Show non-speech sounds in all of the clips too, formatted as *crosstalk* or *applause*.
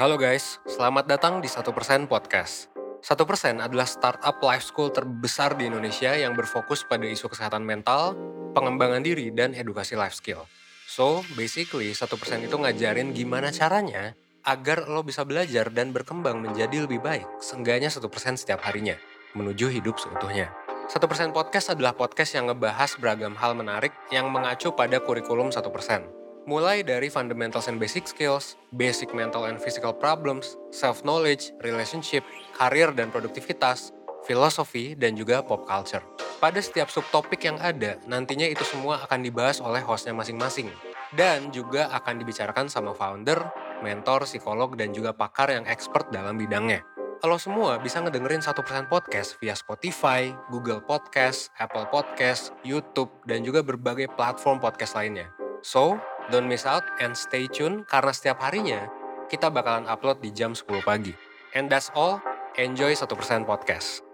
Halo guys, selamat datang di 1% Podcast. 1% adalah startup life school terbesar di Indonesia yang berfokus pada isu kesehatan mental, pengembangan diri, dan edukasi life skill. So, basically 1% itu ngajarin gimana caranya agar lo bisa belajar dan berkembang menjadi lebih baik, seenggaknya 1% setiap harinya, menuju hidup seutuhnya. 1% Podcast adalah podcast yang ngebahas beragam hal menarik yang mengacu pada kurikulum 1%. Mulai dari fundamentals and basic skills, basic mental and physical problems, self-knowledge, relationship, karir dan produktivitas, filosofi, dan juga pop culture. Pada setiap subtopik yang ada, nantinya itu semua akan dibahas oleh hostnya masing-masing. Dan juga akan dibicarakan sama founder, mentor, psikolog, dan juga pakar yang expert dalam bidangnya. Lo semua bisa ngedengerin 1% podcast via Spotify, Google Podcast, Apple Podcast, YouTube, dan juga berbagai platform podcast lainnya. So, don't miss out and stay tune karena setiap harinya kita bakalan upload di jam 10 pagi. And that's all, enjoy 1% podcast.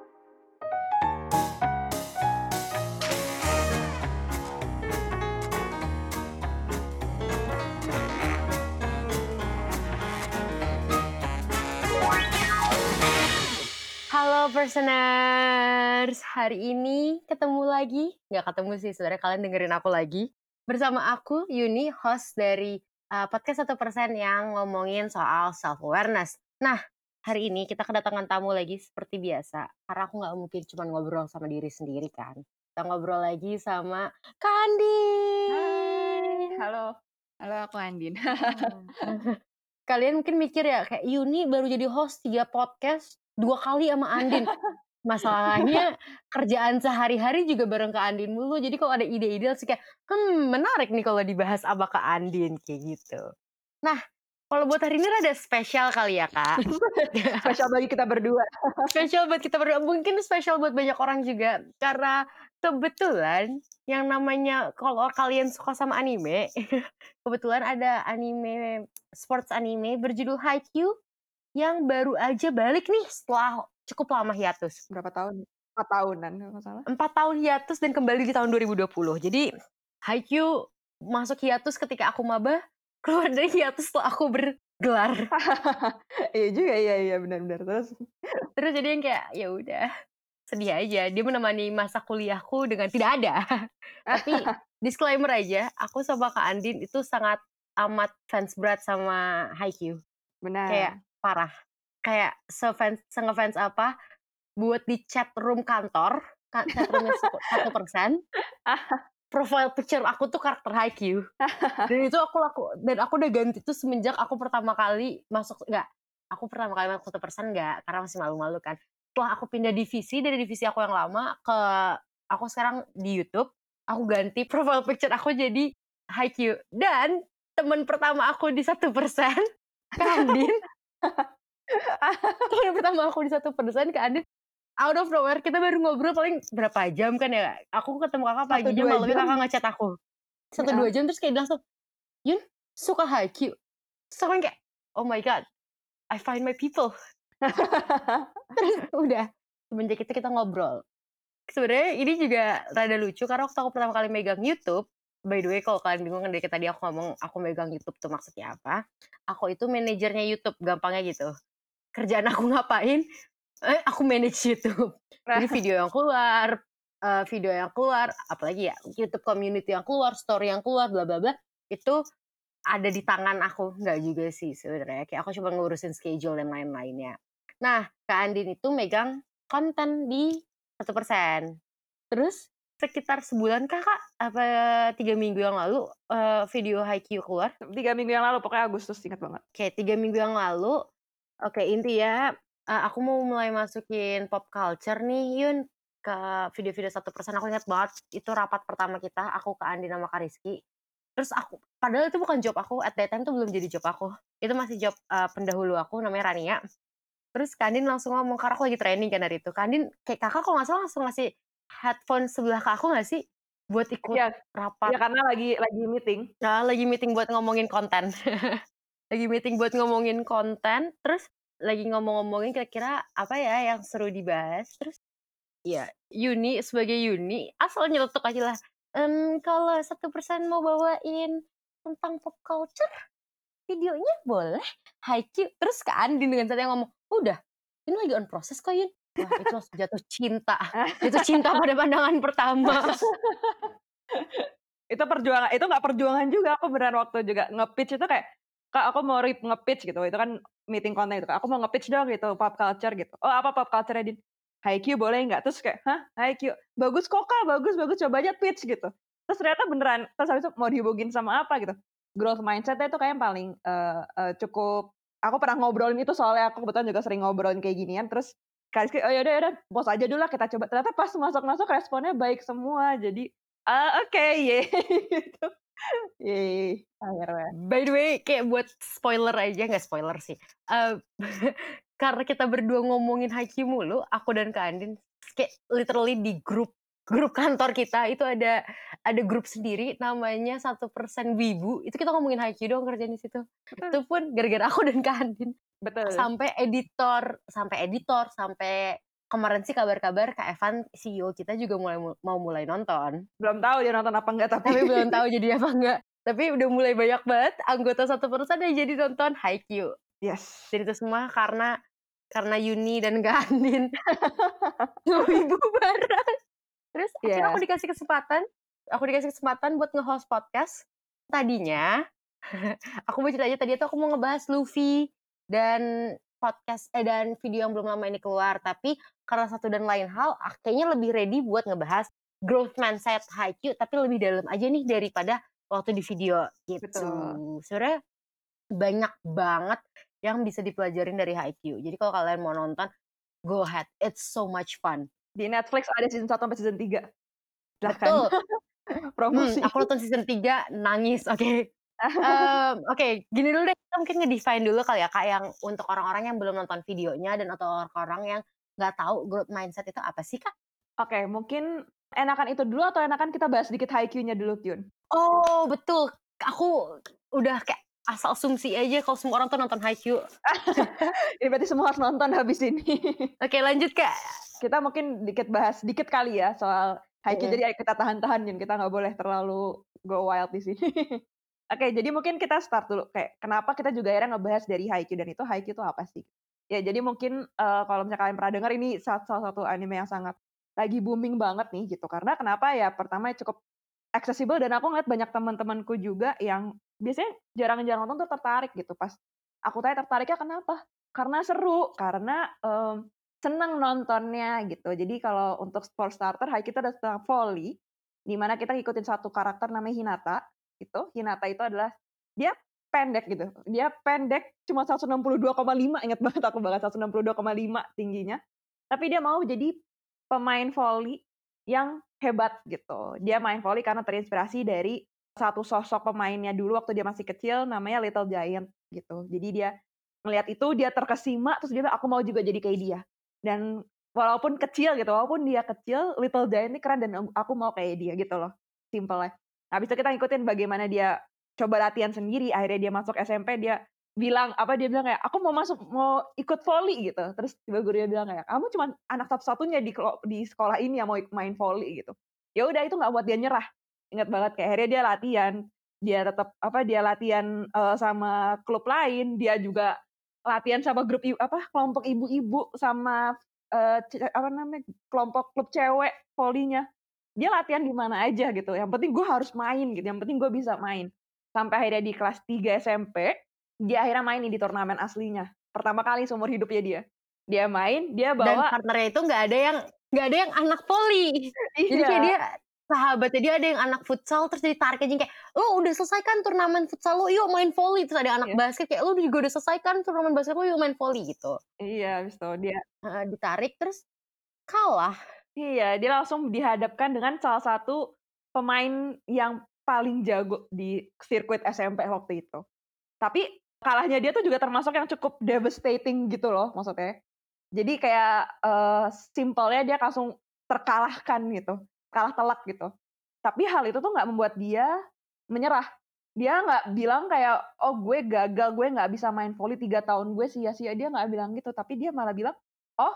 Halo personers, hari ini ketemu lagi, nggak ketemu sih sebenarnya kalian dengerin aku lagi. Bersama aku Yuni, host dari uh, podcast 1% yang ngomongin soal self-awareness. Nah, hari ini kita kedatangan tamu lagi seperti biasa, karena aku nggak mungkin cuma ngobrol sama diri sendiri kan. Kita ngobrol lagi sama Kandi. Halo. Halo, aku Andin. *laughs* Kalian mungkin mikir ya, kayak Yuni baru jadi host tiga podcast, dua kali sama Andin. Masalahnya kerjaan sehari-hari juga bareng ke Andin mulu. Jadi kalau ada ide-ide sih kayak, hmm menarik nih kalau dibahas apa ke Andin kayak gitu. Nah, kalau buat hari ini rada spesial kali ya kak. *laughs* Spesial bagi kita berdua. spesial buat kita berdua. Mungkin spesial buat banyak orang juga. Karena kebetulan yang namanya kalau kalian suka sama anime, *laughs* kebetulan ada anime sports anime berjudul Haikyuu yang baru aja balik nih setelah cukup lama hiatus. Berapa tahun? Empat tahunan kalau salah. Empat tahun hiatus dan kembali di tahun 2020. Jadi Haikyuu masuk hiatus ketika aku maba, *laughs* keluar dari hiatus setelah aku bergelar. *laughs* iya juga, iya iya benar-benar terus. Terus jadi yang kayak ya udah sedih aja. Dia menemani masa kuliahku dengan tidak ada. *laughs* Tapi disclaimer aja, aku sama Kak Andin itu sangat amat fans berat sama Haikyuu. Benar. Kayak parah. Kayak se-fans, se-ngefans apa, buat di chat room kantor, ka- chat roomnya satu persen, profile picture aku tuh karakter Haikyuu. Dan itu aku laku, dan aku udah ganti tuh semenjak aku pertama kali masuk, enggak, aku pertama kali masuk satu persen enggak, karena masih malu-malu kan. Setelah aku pindah divisi dari divisi aku yang lama ke aku sekarang di YouTube, aku ganti profile picture aku jadi Haikyuu. Dan teman pertama aku di satu persen, Kandin. Teman pertama aku di satu persen ke Andin. Out of nowhere kita baru ngobrol paling berapa jam kan ya? Aku ketemu kakak paginya malamnya kakak ngechat aku. Satu dua jam terus kayak langsung Yun suka Haikyuu terus aku kayak oh my god I find my people. *laughs* Terus udah semenjak itu kita ngobrol. Sebenarnya ini juga rada lucu karena waktu aku pertama kali megang YouTube by the way kalau kalian bingung kan dari tadi aku ngomong aku megang YouTube tuh maksudnya apa aku itu manajernya YouTube gampangnya gitu kerjaan aku ngapain eh aku manage YouTube. Jadi video yang keluar uh, video yang keluar apalagi ya YouTube community yang keluar story yang keluar bla bla bla itu ada di tangan aku. Nggak juga sih sebenarnya kayak aku cuma ngurusin schedule dan lain-lainnya. Nah Kak Andin itu megang konten di satu persen. Terus sekitar sebulan kakak apa tiga minggu yang lalu uh, video Haikyuu keluar? Tiga minggu yang lalu pokoknya Agustus ingat banget. Kayak tiga minggu yang lalu oke inti ya. Uh, aku mau mulai masukin pop culture nih Yun ke video-video satu persen aku ingat banget itu rapat pertama kita aku ke Andi sama Kak Rizky. Terus aku padahal itu bukan job aku at that time tuh belum jadi job aku. Itu masih job uh, pendahulu aku namanya Rania. Terus Kandin langsung ngomong karena aku lagi training kan dari itu. Kandin kayak kakak kalau nggak salah langsung ngasih headphone sebelah ke aku nggak sih buat ikut ya, rapat? ya karena lagi lagi meeting. Nah lagi meeting buat ngomongin konten *laughs* lagi meeting buat ngomongin konten terus lagi ngomong-ngomongin kira-kira apa ya yang seru dibahas terus ya Yuni sebagai Yuni asal nyeletuk aja lah ehm, kalau satu persen mau bawain tentang pop culture videonya boleh? Haikyuu terus ke Andin dengan saya ngomong udah ini lagi on proses kok Yun. Wah itu jatuh cinta jatuh cinta pada pandangan pertama. *laughs* Itu perjuangan itu nggak perjuangan juga aku beneran waktu juga nge-pitch itu kayak kak aku mau rip nge-pitch gitu. Itu kan meeting konten itu aku mau nge-pitch dong gitu pop culture gitu. Oh apa pop culture Din? Haikyuu boleh nggak? Terus kayak hah? Haikyuu bagus kok kak bagus bagus coba aja pitch gitu. Terus ternyata beneran terus habis itu mau dihubungin sama apa gitu. Growth mindset itu kayak yang paling uh, uh, cukup aku pernah ngobrolin itu soalnya aku kebetulan juga sering ngobrolin kayak ginian terus kali oh yaudah yaudah bos aja dulu lah kita coba. Ternyata pas masuk masuk responnya baik semua jadi uh, oke okay, ye *laughs* gitu Akhirnya. By the way, kayak buat spoiler aja, nggak spoiler sih. Uh, *laughs* karena kita berdua ngomongin Haikyuu mulu, aku dan Kak Andin, kayak literally di grup grup kantor kita itu ada ada grup sendiri namanya satu persen wibu itu kita ngomongin Haikyuu dong kerjaan di situ Betul. itu pun gara-gara aku dan Kandin Betul. sampai editor sampai editor sampai kemarin sih kabar-kabar Kak Evan CEO kita juga mulai mau mulai nonton belum tahu dia nonton apa enggak tapi, tapi belum tahu jadi apa enggak tapi udah mulai banyak banget anggota satu persen yang jadi nonton Haikyuu yes jadi itu semua karena karena Yuni dan Gandin *laughs* ibu bareng Terus yeah. akhirnya aku dikasih kesempatan, aku dikasih kesempatan buat nge-host podcast. Tadinya, *laughs* aku mau cerita aja tadi itu aku mau ngebahas Luffy dan podcast eh dan video yang belum lama ini keluar. Tapi karena satu dan lain hal, kayaknya lebih ready buat ngebahas growth mindset Haikyuu, tapi lebih dalam aja nih daripada waktu di video gitu. Sebenarnya banyak banget yang bisa dipelajarin dari Haikyuu. Jadi kalau kalian mau nonton, go ahead. It's so much fun. Di Netflix ada season 1 sampai season 3. Betul. *laughs* Promosi. Hmm, aku nonton season 3 nangis. Oke. *laughs* Okay. um, Oke, okay, gini dulu deh. Kita mungkin ngedefine dulu kali ya, Kak, yang untuk orang-orang yang belum nonton videonya dan atau orang-orang yang nggak tahu growth mindset itu apa sih, Kak? Oke, okay, mungkin enakan itu dulu atau enakan kita bahas sedikit Haikyuu-nya dulu, Kyun? Oh, betul. Aku udah kayak asal asumsi aja kalau semua orang tuh nonton Haikyuu. ini *laughs* berarti semua harus nonton habis ini. *laughs* Oke, lanjut, Kak kita mungkin dikit bahas dikit kali ya soal Haikyuu. Mm. Jadi kita tahan-tahan Jun, kita nggak boleh terlalu go wild di sini. *laughs* Oke, okay, jadi mungkin kita start dulu kayak kenapa kita juga akhirnya ngebahas dari Haikyuu dan itu Haikyuu itu apa sih? Ya, jadi mungkin uh, kalau misalnya kalian pernah dengar ini salah satu anime yang sangat lagi booming banget nih gitu. Karena kenapa ya? Pertama cukup accessible dan aku ngeliat banyak teman-temanku juga yang biasanya jarang-jarang nonton tuh tertarik gitu. Pas aku tanya tertariknya kenapa? Karena seru, karena um, seneng nontonnya gitu. Jadi kalau untuk sport starter, Hai kita ada tentang volley, di mana kita ngikutin satu karakter namanya Hinata. Gitu. Hinata itu adalah dia pendek gitu. Dia pendek cuma 162,5, ingat banget aku banget 162,5 tingginya. Tapi dia mau jadi pemain volley yang hebat gitu. Dia main volley karena terinspirasi dari satu sosok pemainnya dulu waktu dia masih kecil namanya Little Giant gitu. Jadi dia ngelihat itu dia terkesima terus dia aku mau juga jadi kayak dia dan walaupun kecil gitu walaupun dia kecil Little Giant ini keren dan aku mau kayak dia gitu loh simple lah habis itu kita ngikutin bagaimana dia coba latihan sendiri akhirnya dia masuk SMP dia bilang apa dia bilang kayak aku mau masuk mau ikut volley gitu. Terus tiba gurunya bilang kayak kamu cuma anak satu-satunya di di sekolah ini yang mau main volley gitu. Ya udah itu nggak buat dia nyerah. Ingat banget kayak akhirnya dia latihan dia tetap apa dia latihan uh, sama klub lain dia juga latihan sama grup apa kelompok ibu-ibu sama uh, apa namanya kelompok klub cewek polinya dia latihan di mana aja gitu. Yang penting gue harus main gitu yang penting gue bisa main sampai akhirnya di kelas 3 SMP dia akhirnya main di turnamen aslinya. Pertama kali seumur hidupnya dia. Dia main dia bawa dan partnernya itu nggak ada yang nggak ada yang anak poli. Iya. *laughs* jadi kayak dia sahabatnya dia ada yang anak futsal terus jadi tarik aja kayak lo udah selesai kan turnamen futsal lo yuk main volley terus ada anak yeah. basket kayak lo juga udah selesai kan turnamen basket lo yuk main volley gitu. Iya habis itu dia uh, ditarik terus kalah. Iya dia langsung dihadapkan dengan salah satu pemain yang paling jago di sirkuit SMP waktu itu tapi kalahnya dia tuh juga termasuk yang cukup devastating gitu loh maksudnya jadi kayak uh, simpelnya dia langsung terkalahkan gitu kalah telak gitu. Tapi hal itu tuh nggak membuat dia menyerah. Dia nggak bilang kayak, oh gue gagal, gue nggak bisa main volley tiga tahun, gue sia-sia. Dia nggak bilang gitu. Tapi dia malah bilang, oh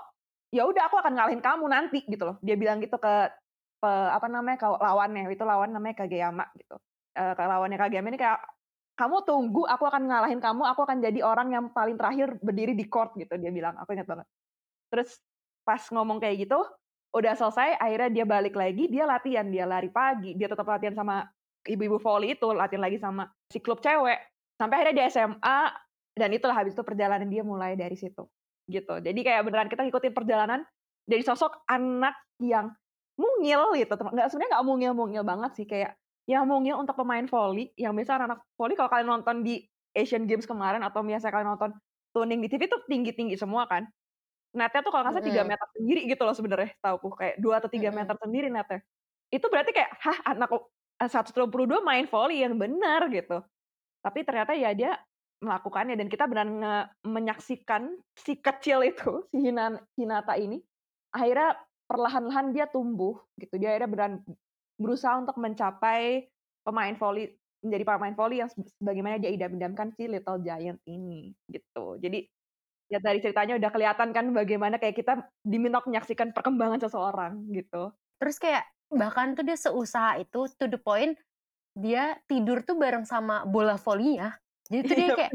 ya udah aku akan ngalahin kamu nanti gitu loh. Dia bilang gitu ke, ke apa namanya ke lawannya. Itu lawan namanya Kageyama gitu. E, ke lawannya Kageyama ini kayak kamu tunggu, aku akan ngalahin kamu, aku akan jadi orang yang paling terakhir berdiri di court gitu dia bilang, aku ingat banget. Terus pas ngomong kayak gitu, udah selesai, akhirnya dia balik lagi, dia latihan, dia lari pagi, dia tetap latihan sama ibu-ibu volley itu, latihan lagi sama si klub cewek. Sampai akhirnya di SMA dan itulah habis itu perjalanan dia mulai dari situ. Gitu. Jadi kayak beneran kita ngikutin perjalanan dari sosok anak yang mungil gitu. Nggak sebenarnya nggak mungil-mungil banget sih kayak yang mungil untuk pemain volley, yang biasa anak volley kalau kalian nonton di Asian Games kemarin atau biasa kalian nonton tuning di TV itu tinggi-tinggi semua kan. Netnya tuh kalau nggak salah tiga meter sendiri gitu loh sebenarnya tahu kayak dua atau tiga meter sendiri netnya. Itu berarti kayak hah anak 122 main volley yang benar gitu. Tapi ternyata ya dia melakukannya dan kita benar menyaksikan si kecil itu si Hinata ini akhirnya perlahan-lahan dia tumbuh gitu dia akhirnya benar berusaha untuk mencapai pemain volley menjadi pemain volley yang sebagaimana dia idam-idamkan si Little Giant ini gitu. Jadi ya dari ceritanya udah kelihatan kan bagaimana kayak kita diminta menyaksikan perkembangan seseorang gitu. Terus kayak bahkan tuh dia seusaha itu to the point dia tidur tuh bareng sama bola volinya. Jadi tuh dia iya, kayak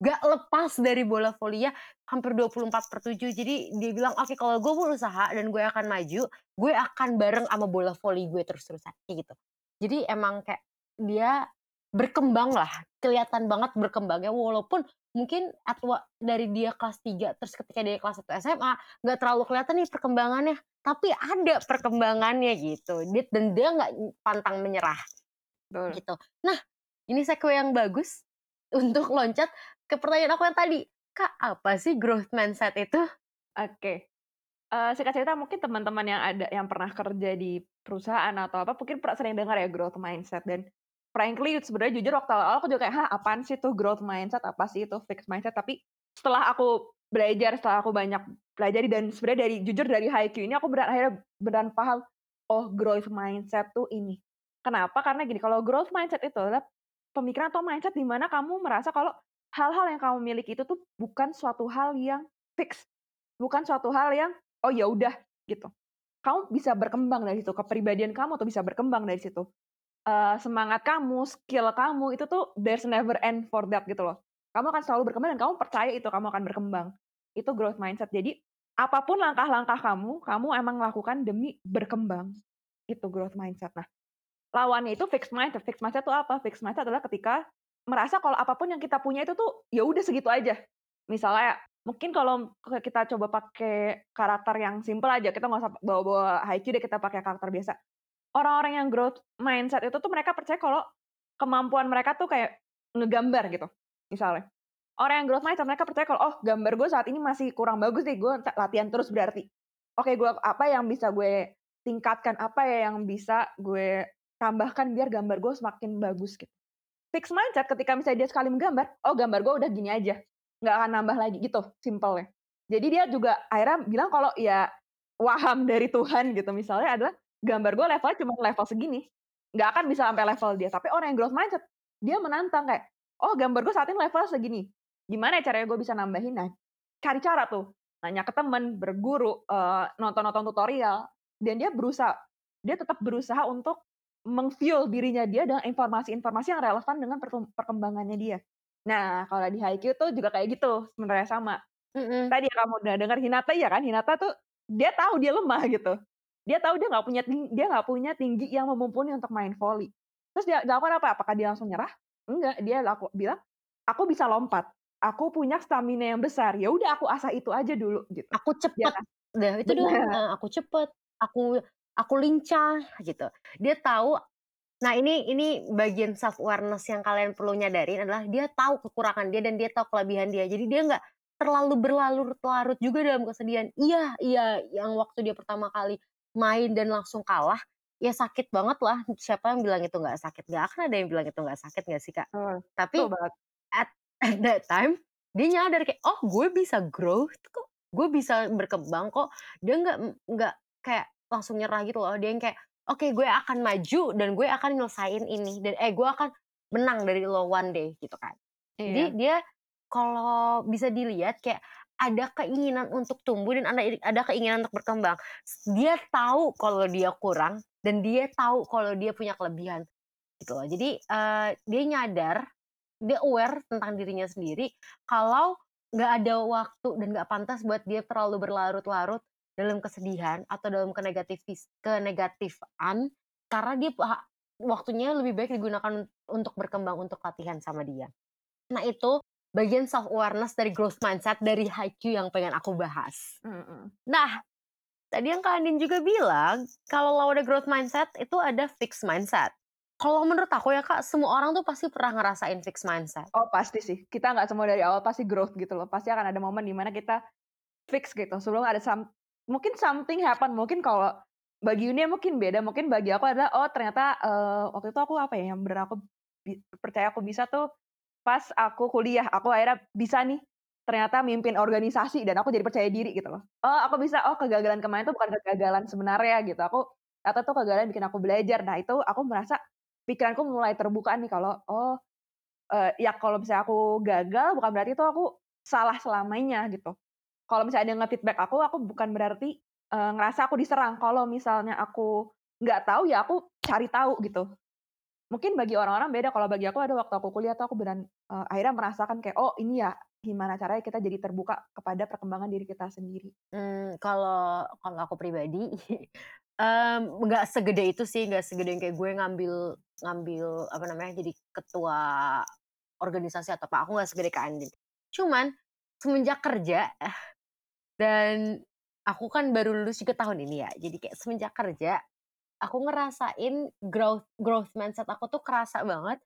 gak lepas dari bola volinya hampir 24 per 7. Jadi dia bilang, oke okay, kalau gue berusaha dan gue akan maju, gue akan bareng sama bola voli gue terus-terusan. Kayak gitu. Jadi emang kayak dia berkembang lah. Kelihatan banget berkembangnya. Walaupun mungkin atwa dari dia kelas 3 terus ketika dia kelas 1 SMA nggak terlalu kelihatan nih perkembangannya tapi ada perkembangannya gitu dan dia nggak pantang menyerah Betul. gitu nah ini sequel yang bagus untuk loncat ke pertanyaan aku yang tadi. Kak, apa sih growth mindset itu? Oke. Okay. Uh, eh, singkat cerita mungkin teman-teman yang ada yang pernah kerja di perusahaan atau apa mungkin pernah sering dengar ya growth mindset dan frankly sebenarnya jujur waktu awal aku juga kayak hah apaan sih tuh growth mindset apa sih itu fixed mindset tapi setelah aku belajar setelah aku banyak belajar dan sebenarnya dari jujur dari HiQ ini aku benar akhirnya benar paham oh growth mindset tuh ini kenapa karena gini kalau growth mindset itu adalah pemikiran atau mindset di mana kamu merasa kalau hal-hal yang kamu miliki itu tuh bukan suatu hal yang fix, bukan suatu hal yang oh ya udah gitu. Kamu bisa berkembang dari situ, kepribadian kamu tuh bisa berkembang dari situ. Uh, semangat kamu, skill kamu itu tuh there's never end for that gitu loh. Kamu akan selalu berkembang dan kamu percaya itu kamu akan berkembang. Itu growth mindset. Jadi apa pun langkah-langkah kamu, kamu emang lakukan demi berkembang. Itu growth mindset. Nah, lawannya itu fixed mindset. Fixed mindset itu apa? Fixed mindset adalah ketika merasa kalau apa pun yang kita punya itu tuh ya udah segitu aja. Misalnya mungkin kalau kita coba pakai karakter yang simple aja, kita nggak usah bawa-bawa Haikyuu deh, kita pakai karakter biasa. Orang-orang yang growth mindset itu tuh mereka percaya kalau kemampuan mereka tuh kayak ngegambar gitu, misalnya. Orang yang growth mindset mereka percaya kalau oh gambar gue saat ini masih kurang bagus nih, gue latihan terus berarti. Oke, gue apa yang bisa gue tingkatkan, apa ya yang bisa gue tambahkan biar gambar gue semakin bagus gitu. Fix mindset ketika misalnya dia sekali menggambar, oh gambar gue udah gini aja, nggak akan nambah lagi gitu, simple ya. Jadi dia juga akhirnya bilang kalau ya waham dari Tuhan gitu misalnya adalah gambar gue levelnya cuma level segini, nggak akan bisa sampai level dia. Tapi orang yang growth mindset, dia menantang kayak, oh gambar gue saat ini level segini, gimana ya caranya gue bisa nambahin? Nah, cari cara tuh, nanya ke temen, berguru, uh, nonton-nonton tutorial, dan dia berusaha, dia tetap berusaha untuk mengfuel dirinya dia dengan informasi-informasi yang relevan dengan perkembangannya dia. Nah, kalau di Haikyuu tuh juga kayak gitu, sebenarnya sama. Mm-hmm. Tadi kamu udah dengar Hinata ya kan? Hinata tuh dia tahu dia lemah gitu. Dia tahu dia nggak punya tinggi, dia nggak punya tinggi yang memumpuni untuk main volley. Terus dia lakukan apa? Apakah dia langsung nyerah? Enggak, dia laku, bilang, aku bisa lompat. Aku punya stamina yang besar. Ya udah aku asah itu aja dulu gitu. Aku cepet. Ya, Deh, itu dulu. Aku cepet. Aku aku lincah gitu. Dia tahu Nah, ini ini bagian self awareness yang kalian perlu nyadarin adalah dia tahu kekurangan dia dan dia tahu kelebihan dia. Jadi dia nggak terlalu berlarut-larut juga dalam kesedihan. Iya, iya, yang waktu dia pertama kali main dan langsung kalah, ya sakit banget lah. Siapa yang bilang itu nggak sakit? Nggak akan ada yang bilang itu nggak sakit nggak sih kak? Hmm, Tapi at, at that time dia nyadar kayak, oh gue bisa growth kok, gue bisa berkembang kok. Dia nggak nggak kayak langsung nyerah gitu loh. Dia yang kayak oke okay, gue akan maju dan gue akan nyelesain ini dan eh gue akan menang dari lo one day gitu kan. Iya. jadi dia kalau bisa dilihat kayak ada keinginan untuk tumbuh dan ada ada keinginan untuk berkembang. Dia tahu kalau dia kurang dan dia tahu kalau dia punya kelebihan gitu loh. Jadi uh, dia nyadar dia aware tentang dirinya sendiri kalau nggak ada waktu dan nggak pantas buat dia terlalu berlarut-larut dalam kesedihan atau dalam kenegatifis kenegatifan karena dia waktunya lebih baik digunakan untuk berkembang untuk latihan sama dia. Nah itu bagian self awareness dari growth mindset dari HiQ yang pengen aku bahas. Mm -hmm. Nah tadi yang Kak Andin juga bilang kalau lo ada growth mindset itu ada fixed mindset. Kalau menurut aku ya kak, semua orang tuh pasti pernah ngerasain fixed mindset. Oh pasti sih, kita nggak semua dari awal pasti growth gitu loh. Pasti akan ada momen di mana kita fix gitu. Sebelum ada some, mungkin something happen, mungkin kalau bagi Yuni mungkin beda, mungkin bagi aku adalah oh ternyata uh, waktu itu aku apa ya yang benar aku percaya aku bisa tuh pas aku kuliah, aku akhirnya bisa nih ternyata mimpin organisasi dan aku jadi percaya diri gitu loh. Oh aku bisa, oh kegagalan kemarin tuh bukan kegagalan sebenarnya gitu. Aku atau tuh kegagalan bikin aku belajar. Nah itu aku merasa pikiranku mulai terbuka nih kalau oh uh, ya kalau misalnya aku gagal bukan berarti itu aku salah selamanya gitu. Kalau misalnya ada yang nge-feedback aku, aku bukan berarti uh, ngerasa aku diserang. Kalau misalnya aku nggak tahu ya aku cari tahu gitu. Mungkin bagi orang-orang beda. Kalau bagi aku ada waktu aku kuliah tuh aku beran uh, akhirnya merasakan kayak oh ini ya gimana caranya kita jadi terbuka kepada perkembangan diri kita sendiri. Hmm, kalau kalau aku pribadi Um, *laughs* nggak segede itu sih, nggak segede yang kayak gue ngambil ngambil apa namanya jadi ketua organisasi atau apa. Aku nggak segede Kak Andin. Cuman semenjak kerja dan aku kan baru lulus juga tahun ini ya. Jadi kayak semenjak kerja aku ngerasain growth growth mindset aku tuh kerasa banget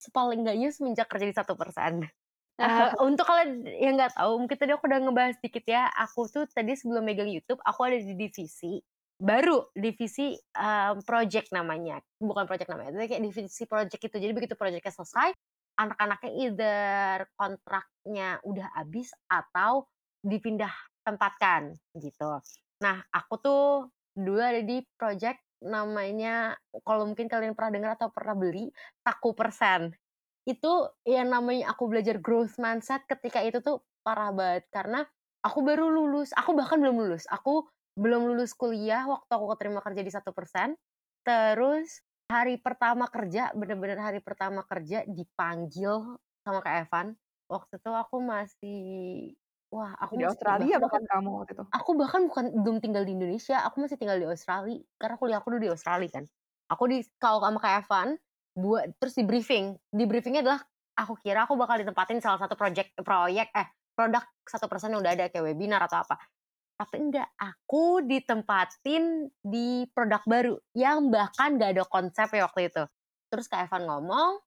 sepaling enggaknya semenjak kerja di satu persen. Uh, *laughs* untuk kalian yang nggak tahu, mungkin tadi aku udah ngebahas dikit ya. Aku tuh tadi sebelum megang YouTube, aku ada di divisi baru divisi um, project namanya bukan project namanya itu kayak divisi project itu jadi begitu projectnya selesai anak-anaknya either kontraknya udah habis atau dipindah tempatkan gitu. Nah aku tuh dulu ada di project namanya kalau mungkin kalian pernah dengar atau pernah beli taku persen. Itu yang namanya aku belajar growth mindset ketika itu tuh parah banget karena aku baru lulus aku bahkan belum lulus aku belum lulus kuliah waktu aku keterima kerja di satu persen. Terus hari pertama kerja bener-bener hari pertama kerja dipanggil sama Kak Evan. Waktu itu aku masih wah aku di Australia bahkan kamu waktu itu? aku bahkan bukan belum tinggal di Indonesia aku masih tinggal di Australia karena kuliah aku dulu di Australia kan. Aku di kalau sama Kak Evan buat terus di briefing. Di briefingnya adalah aku kira aku bakal ditempatin salah satu project proyek eh produk satu persen yang udah ada kayak webinar atau apa. Tapi enggak aku ditempatin di produk baru yang bahkan gak ada konsep ya waktu itu. Terus Kak Evan ngomong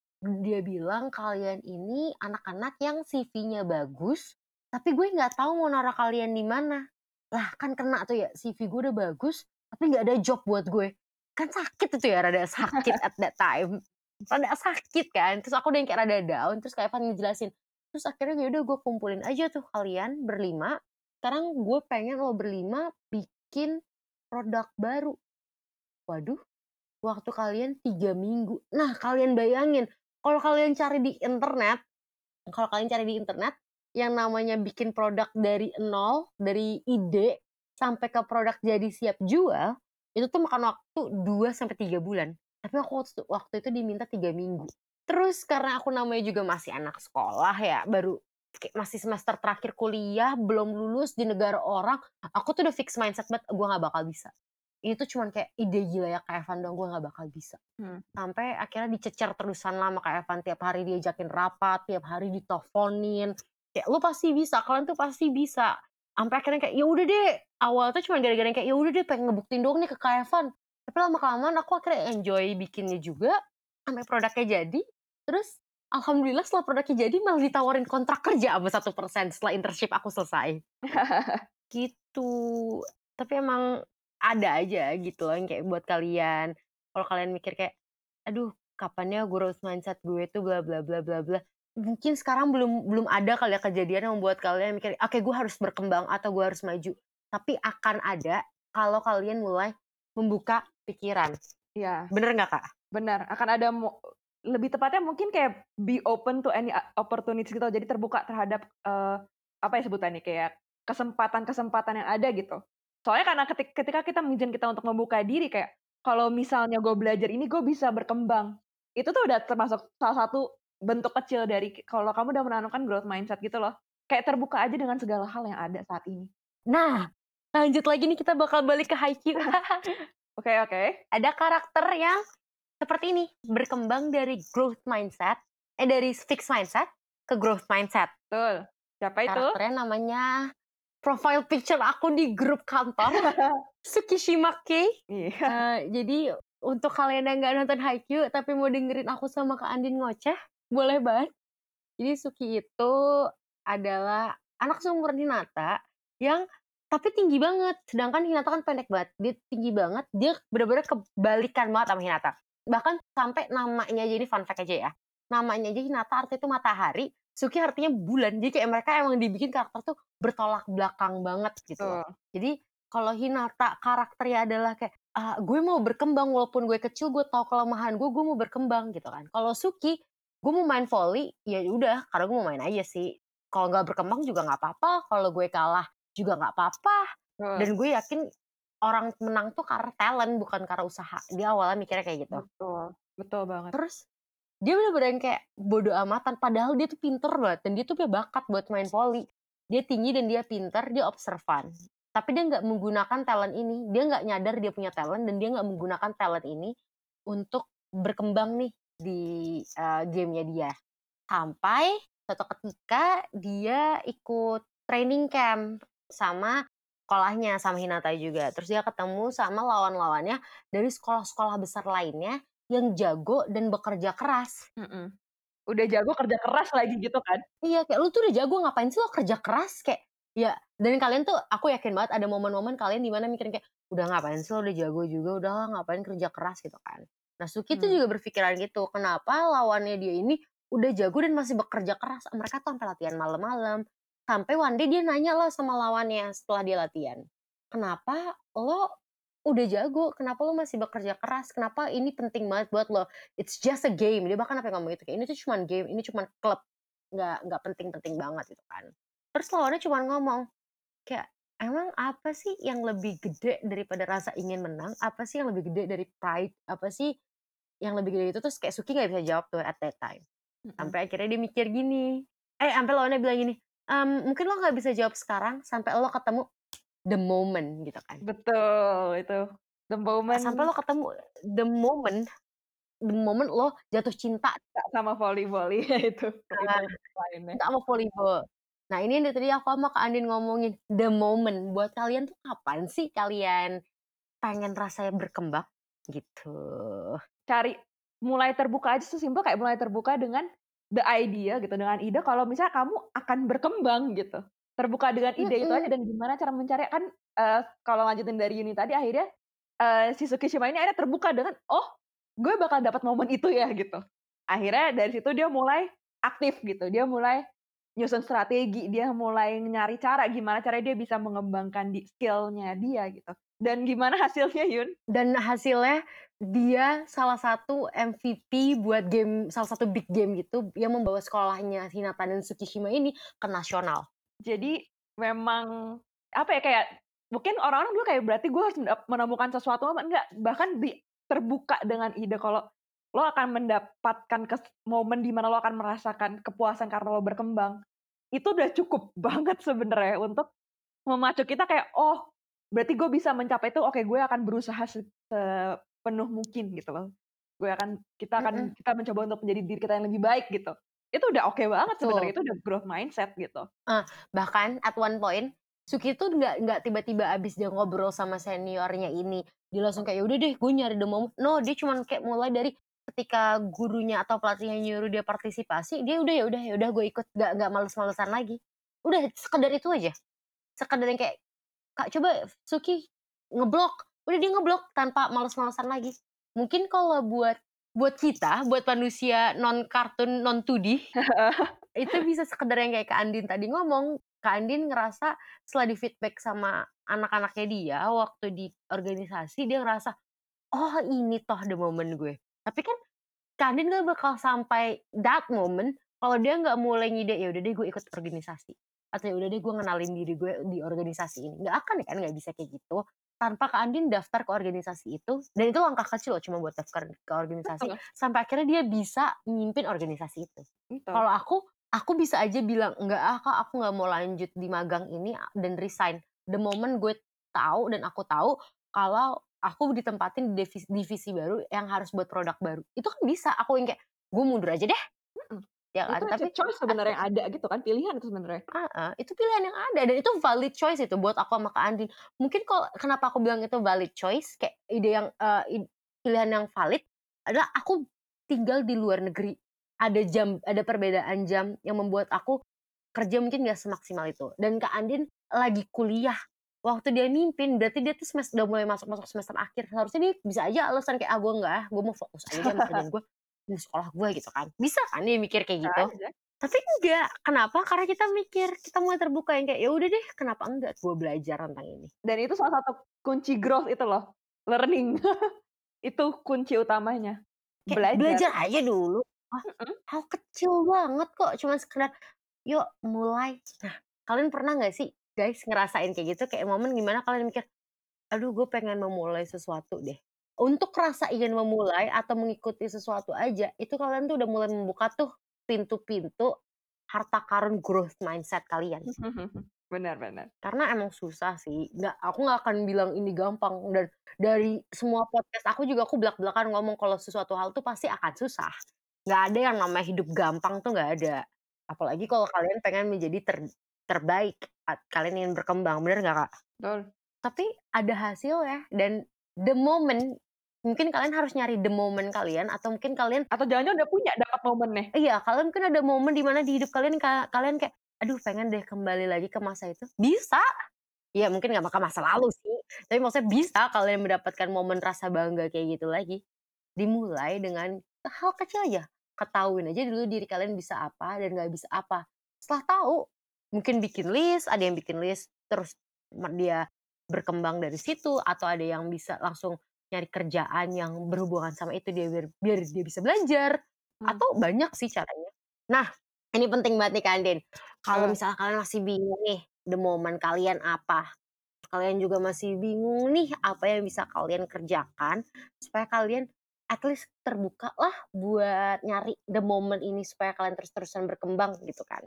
dia bilang kalian ini anak-anak yang CV-nya bagus tapi gue nggak tahu mau naruh kalian di mana. Lah kan kena tuh ya CV gue udah bagus tapi nggak ada job buat gue. Kan sakit itu ya rada sakit at that time. Rada sakit kan terus aku udah yang kayak rada down terus kayak Evan ngejelasin. Terus akhirnya ya udah gue kumpulin aja tuh kalian berlima. Sekarang gue pengen lo berlima bikin produk baru. Waduh, waktu kalian tiga minggu. Nah, kalian bayangin, kalau kalian cari di internet, kalau kalian cari di internet, yang namanya bikin produk dari nol, dari ide, sampai ke produk jadi siap jual, itu tuh makan waktu 2 sampai tiga bulan. Tapi aku waktu itu diminta tiga minggu. Terus karena aku namanya juga masih anak sekolah ya, baru kayak masih semester terakhir kuliah belum lulus di negara orang aku tuh udah fix mindset banget gue nggak bakal bisa ini tuh cuman kayak ide gila ya kayak Evan dong gue nggak bakal bisa hmm. sampai akhirnya dicecer terusan lama kayak Evan tiap hari diajakin rapat tiap hari diteleponin kayak lu pasti bisa kalian tuh pasti bisa. Sampai akhirnya kayak ya udah deh. Awal tuh cuma gara-gara kayak ya udah deh pengen ngebuktiin dong nih ke Kak Evan. Tapi lama kelamaan aku akhirnya enjoy bikinnya juga sampai produknya jadi. Terus alhamdulillah setelah produknya jadi malah ditawarin kontrak kerja sama satu persen setelah internship aku selesai. *laughs* Gitu. Tapi emang ada aja gitu loh yang kayak buat kalian. Kalau kalian mikir kayak aduh kapannya growth mindset gue tuh bla bla bla bla bla mungkin sekarang belum belum ada kali ya kejadian yang membuat kalian mikir oke okay, gue harus berkembang atau gue harus maju. Tapi akan ada kalau kalian mulai membuka pikiran. Iya. bener nggak kak? Benar akan ada lebih tepatnya mungkin kayak be open to any opportunities gitu jadi terbuka terhadap uh, apa ya sebutannya kayak kesempatan-kesempatan yang ada gitu. Soalnya karena ketika, ketika kita mengizinkan kita untuk membuka diri kayak kalau misalnya gue belajar ini gue bisa berkembang. Itu tuh udah termasuk salah satu bentuk kecil dari kalau kamu udah menanamkan growth mindset gitu loh. Kayak terbuka aja dengan segala hal yang ada saat ini. Nah, lanjut lagi nih kita bakal balik ke Haikyuu. *laughs* Oke, oke. Ada karakter yang seperti ini, berkembang dari growth mindset, eh dari fixed mindset ke growth mindset. Betul. Siapa itu? Karakternya namanya profile picture aku di grup kantor, *laughs* Tsukishima Kei. Iya. Eh, jadi untuk kalian yang nggak nonton Haikyuu tapi mau dengerin aku sama Kak Andin ngoceh, boleh banget. Jadi Suki itu adalah anak seumur Hinata yang tapi tinggi banget. Sedangkan Hinata kan pendek banget. Dia tinggi banget. Dia benar-benar kebalikan banget sama Hinata. Bahkan sampai namanya aja ini fun fact aja ya. Namanya aja Hinata artinya itu matahari. Suki artinya bulan. Jadi kayak mereka emang dibikin karakter tuh bertolak belakang banget gitu. Betul. Jadi kalau Hinata karakternya adalah kayak "Ah, gue mau berkembang walaupun gue kecil gue tahu kelemahan gue gue mau berkembang gitu kan. Kalau Suki gue mau main volley ya udah karena gue mau main aja sih. Kalau nggak berkembang juga nggak apa-apa. Kalau gue kalah juga nggak apa-apa. Betul. Dan gue yakin orang menang tuh karena talent bukan karena usaha. Dia awalnya mikirnya kayak gitu. Betul. Betul banget. Terus dia bener-bener yang kayak bodoh amatan. Padahal dia tuh pinter banget. Dan dia tuh punya bakat buat main volley. Dia tinggi dan dia pinter, dia observan. Tapi dia nggak menggunakan talent ini. Dia nggak nyadar dia punya talent dan dia nggak menggunakan talent ini untuk berkembang nih di eh, gamenya dia. Sampai suatu ketika dia ikut training camp sama sekolahnya sama Hinata juga. Terus dia ketemu sama lawan-lawannya dari sekolah-sekolah besar lainnya yang jago dan bekerja keras. Mm-mm. Udah jago kerja keras lagi gitu kan. Iya, kayak lu tuh udah jago ngapain sih lo kerja keras kayak ya dan kalian tuh aku yakin banget ada momen-momen kalian di mana mikirin kayak udah ngapain sih lo udah jago juga udah lah, ngapain kerja keras gitu kan. Nah Suki tuh Hmm. juga berpikiran gitu kenapa lawannya dia ini udah jago dan masih bekerja keras? Mereka tuh sampai latihan malam-malam. Sampai one day dia nanya lah sama lawannya setelah dia latihan kenapa lo udah jago? Kenapa lo masih bekerja keras? Kenapa ini penting banget buat lo? It's just a game. Dia bahkan apa yang ngomong gitu kayak ini tuh cuma game ini cuma klub. Nggak nggak penting-penting banget gitu kan. Terus lawannya cuma ngomong kayak emang apa sih yang lebih gede daripada rasa ingin menang? Apa sih yang lebih gede dari pride? Apa sih yang lebih gede itu terus kayak Suki nggak bisa jawab tuh at that time sampai akhirnya dia mikir gini eh sampai lawannya bilang gini "Em, mungkin lo nggak bisa jawab sekarang sampai lo ketemu the moment gitu kan Betul itu. The moment sampai lo ketemu the moment the moment lo jatuh cinta sama volley-volley *laughs* itu. Nah. itu lainnya. cinta sama volleyball nah ini yang tadi aku sama Kak Andin ngomongin the moment buat kalian tuh kapan sih kalian pengen rasanya berkembang gitu Cari mulai terbuka aja sesimpel kayak mulai terbuka dengan the idea gitu dengan ide kalau misalnya kamu akan berkembang gitu. Terbuka dengan ide itu aja dan gimana cara mencari kan eh, kalau lanjutin dari Yuni tadi akhirnya eh, si Tsukishima ini akhirnya terbuka dengan oh gue bakal dapat momen itu ya gitu. Akhirnya dari situ dia mulai aktif gitu. Dia mulai nyusun strategi, dia mulai nyari cara gimana cara dia bisa mengembangkan di skillnya dia gitu. Dan gimana hasilnya Yun? dan hasilnya dia salah satu MVP buat game salah satu big game gitu yang membawa sekolahnya Hinata dan Tsukishima ini ke nasional. Jadi memang apa ya kayak mungkin orang-orang dulu kayak berarti gue harus menemukan sesuatu apa enggak bahkan di terbuka dengan ide kalau lo akan mendapatkan kes- momen di mana lo akan merasakan kepuasan karena lo berkembang itu udah cukup *laughs* banget sebenarnya untuk memacu kita kayak oh berarti gue bisa mencapai itu oke gue akan berusaha se- sepenuh mungkin gitu loh gue akan kita akan Mm-mm. kita mencoba untuk menjadi diri kita yang lebih baik gitu itu udah oke banget sebenarnya itu udah growth mindset gitu Bahkan at one point Suki tuh nggak nggak tiba-tiba abis dia ngobrol sama seniornya ini dia langsung kayak udah deh gue nyari moment. No dia cuman kayak mulai dari ketika gurunya atau pelatihnya nyuruh dia partisipasi dia udah ya udah ya udah gue ikut nggak nggak males-malesan lagi. Udah sekedar itu aja. Sekedar yang kayak kak coba Suki ngeblok. Udah dia ngeblok tanpa males-malesan lagi. Mungkin kalau buat buat kita buat manusia non kartun non 2D *laughs* itu bisa sekedar yang kayak Kak Andin tadi ngomong. Kak Andin ngerasa setelah di feedback sama anak-anaknya dia waktu di organisasi dia ngerasa oh ini toh the moment gue. Tapi kan Kak Andin gak bakal sampai that moment kalau dia nggak mulai ngide ya udah deh gue ikut organisasi atau ya udah deh gue ngenalin diri gue di organisasi ini nggak akan ya kan nggak bisa kayak gitu tanpa Kak Andin daftar ke organisasi itu dan itu langkah kecil loh cuma buat daftar ke organisasi Betul. sampai akhirnya dia bisa mimpin organisasi itu. Kalau aku aku bisa aja bilang enggak ah Kak aku nggak mau lanjut di magang ini dan resign. The moment gue tahu dan aku tahu kalau aku ditempatin di divisi, divisi baru yang harus buat produk baru. Itu kan bisa aku yang kayak gue mundur aja deh. Ya kan? Itu Tapi choice sebenarnya yang ada gitu kan, pilihan itu sebenarnya. Ah, itu pilihan yang ada dan itu valid choice itu buat aku sama Kak Andin. Mungkin kalau kenapa aku bilang itu valid choice kayak ide yang eh, id- pilihan yang valid adalah aku tinggal di luar negeri. Ada jam, ada perbedaan jam yang membuat aku kerja mungkin gak semaksimal itu. Dan Kak Andin lagi kuliah. Waktu dia mimpin, berarti dia tuh semester, udah mulai masuk-masuk semester akhir. Harusnya dia bisa aja alasan kayak, ah gue enggak, ah, gue mau fokus aja sama kerjaan gue. Di sekolah gue gitu kan. Bisa kan dia mikir kayak gitu. Aja. Tapi enggak, kenapa? Karena kita mikir, kita mulai terbuka yang kayak ya udah deh, kenapa enggak gue belajar tentang ini. Dan itu salah satu kunci growth itu loh, learning. *laughs* itu kunci utamanya. Kayak Belajar. belajar, aja dulu. Mm-mm. hal kecil banget kok, cuman sekedar yuk mulai. Nah, kalian pernah nggak sih guys ngerasain kayak gitu? Kayak momen gimana kalian mikir, aduh gue pengen memulai sesuatu deh. Untuk rasa ingin memulai atau mengikuti sesuatu aja, itu kalian tuh udah mulai membuka tuh pintu-pintu harta karun growth mindset kalian. *laughs* Benar-benar. karena emang susah sih nggak aku nggak akan bilang ini gampang dan dari semua podcast aku juga aku belak belakan ngomong kalau sesuatu hal tuh pasti akan susah nggak ada yang namanya hidup gampang tuh nggak ada apalagi kalau kalian pengen menjadi ter- terbaik kalian ingin berkembang bener nggak kak Betul. tapi ada hasil ya dan the moment mungkin kalian harus nyari the moment kalian atau mungkin kalian Atau jangan-jangan udah punya dapat momennya. Iya, kalian mungkin ada momen di mana di hidup kalian ka- kalian kayak, aduh pengen deh kembali lagi ke masa itu. Bisa. Ya mungkin nggak ke masa lalu sih. Tapi maksudnya bisa kalian mendapatkan momen rasa bangga kayak gitu lagi. Dimulai dengan hal kecil aja. Ketahuin aja dulu diri kalian bisa apa dan nggak bisa apa. Setelah tahu, mungkin bikin list, ada yang bikin list, terus dia berkembang dari situ, atau ada yang bisa langsung nyari kerjaan yang berhubungan sama itu dia biar, biar dia bisa belajar Hmm. atau banyak sih caranya. Nah, ini penting banget nih Kak Andin. Kalau misalnya kalian masih bingung nih, the moment kalian apa? Kalian juga masih bingung nih apa yang bisa kalian kerjakan supaya kalian at least terbuka lah buat nyari the moment ini supaya kalian terus-terusan berkembang gitu kan.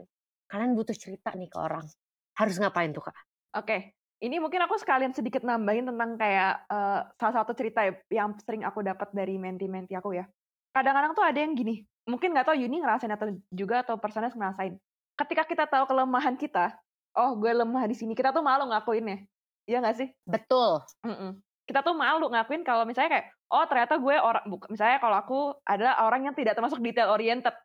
Kalian butuh cerita nih ke orang. Harus ngapain tuh Kak? Oke, ini mungkin aku sekalian sedikit nambahin tentang kayak eh, salah satu cerita ya yang sering aku dapat dari menti-menti aku ya. Kadang-kadang tuh ada yang gini, mungkin nggak tahu Yuni ngerasain atau juga atau personas ngerasain. Ketika kita tahu kelemahan kita, oh gue lemah di sini, kita tuh malu ngakuinnya. Iya nggak sih? Betul. Mm-mm. Kita tuh malu ngakuin kalau misalnya kayak, oh ternyata gue orang, misalnya kalau aku adalah orang yang tidak termasuk detail oriented.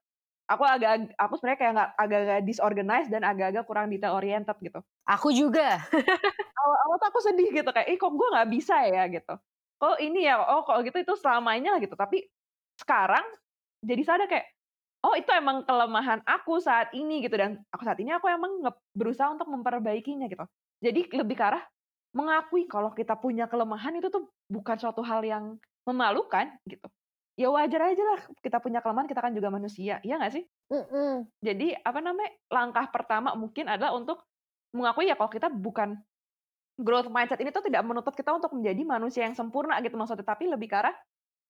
Aku agak, aku sebenarnya kayak nggak agak-agak disorganized dan agak-agak kurang detail oriented gitu Aku juga. *laughs* awal-awal tuh aku sedih gitu kayak, ih kok gue nggak bisa ya gitu. Kok ini ya, oh kok gitu itu selamanya gitu. Tapi sekarang jadi sadar kayak, oh itu emang kelemahan aku saat ini gitu dan aku saat ini aku emang berusaha untuk memperbaikinya gitu. Jadi lebih ke arah mengakui kalau kita punya kelemahan itu tuh bukan suatu hal yang memalukan gitu. Ya wajar aja lah kita punya kelemahan, kita kan juga manusia, iya nggak sih? Mm-mm. Jadi apa namanya langkah pertama mungkin adalah untuk mengakui ya kalau kita bukan growth mindset ini tuh tidak menuntut kita untuk menjadi manusia yang sempurna gitu maksudnya tapi lebih ke arah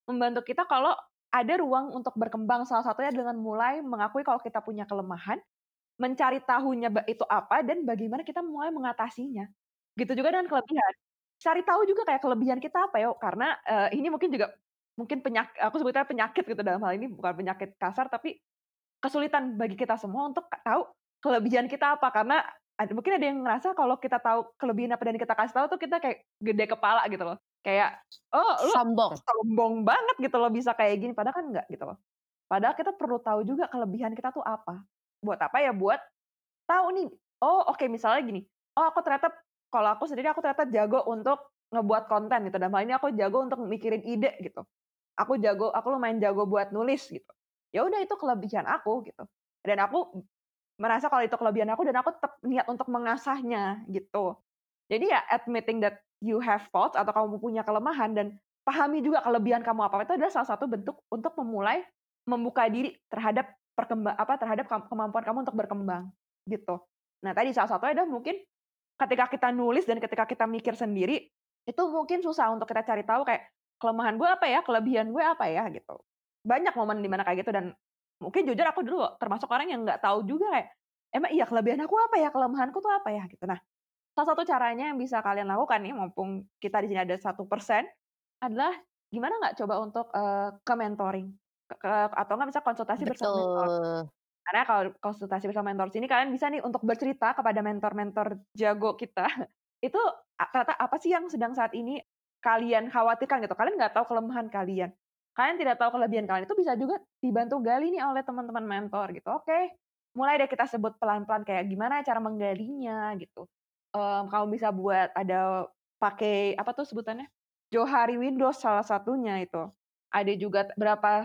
membantu kita kalau ada ruang untuk berkembang salah satunya dengan mulai mengakui kalau kita punya kelemahan mencari tahunya itu apa dan bagaimana kita mulai mengatasinya gitu juga dengan kelebihan cari tahu juga kayak kelebihan kita apa ya karena eh, ini mungkin juga mungkin penyakit aku sebutnya penyakit gitu dalam hal ini bukan penyakit kasar tapi kesulitan bagi kita semua untuk tahu kelebihan kita apa. Karena ada, mungkin ada yang ngerasa kalau kita tahu kelebihan apa dan kita kasih tahu tuh kita kayak gede kepala gitu loh. Kayak oh lu Sombong. sombong banget gitu loh bisa kayak gini. Padahal kan enggak gitu loh. Padahal kita perlu tahu juga kelebihan kita tuh apa. Buat apa ya? Buat tahu nih. Oh oke misalnya gini. Oh aku ternyata kalau aku sendiri aku ternyata jago untuk ngebuat konten gitu. Dan hal ini aku jago untuk mikirin ide gitu aku jago aku lumayan jago buat nulis gitu. Ya udah itu kelebihan aku gitu. Dan aku merasa kalau itu kelebihan aku dan aku tetap niat untuk mengasahnya gitu. Jadi ya admitting that you have faults atau kamu punya kelemahan dan pahami juga kelebihan kamu apa itu adalah salah satu bentuk untuk memulai membuka diri terhadap perkembang apa terhadap kemampuan kamu untuk berkembang gitu. Nah tadi salah satunya adalah mungkin ketika kita nulis dan ketika kita mikir sendiri itu mungkin susah untuk kita cari tahu kayak kelemahan gue apa ya, kelebihan gue apa ya gitu. Banyak momen di mana kayak gitu dan mungkin jujur aku dulu termasuk orang yang nggak tahu juga kayak emang iya kelebihan aku apa ya, kelemahanku tuh apa ya gitu. Nah, salah satu caranya yang bisa kalian lakukan nih mumpung kita di sini ada satu persen adalah gimana nggak coba untuk uh, ke mentoring ke, ke, atau nggak bisa konsultasi Betul. bersama mentor. Karena kalau konsultasi bersama mentor sini kalian bisa nih untuk bercerita kepada mentor-mentor jago kita. *laughs* Itu kata apa sih yang sedang saat ini kalian khawatirkan gitu. Kalian nggak tahu kelemahan kalian. Kalian tidak tahu kelebihan kalian. Itu bisa juga dibantu gali nih oleh teman-teman mentor gitu. Oke, mulai deh kita sebut pelan-pelan kayak gimana cara menggalinya gitu. Um, kamu bisa buat ada pakai apa tuh sebutannya? Johari Windows salah satunya itu. Ada juga berapa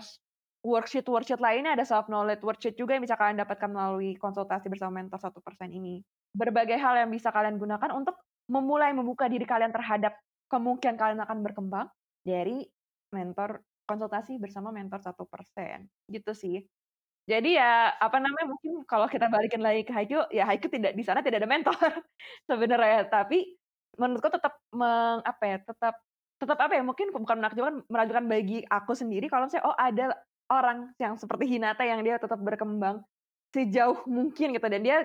worksheet-worksheet lainnya, ada self knowledge worksheet juga yang bisa kalian dapatkan melalui konsultasi bersama mentor satu persen ini. Berbagai hal yang bisa kalian gunakan untuk memulai membuka diri kalian terhadap kemungkinan kalian akan berkembang dari mentor konsultasi bersama mentor satu persen gitu sih. Jadi ya apa namanya mungkin kalau kita balikin lagi ke Haikyuu ya Haikyuu tidak di sana tidak ada mentor *laughs* sebenarnya tapi menurutku tetap meng, apa ya tetap tetap apa ya mungkin bukan menakjubkan meragukan bagi aku sendiri kalau saya oh ada orang yang seperti Hinata yang dia tetap berkembang sejauh mungkin gitu dan dia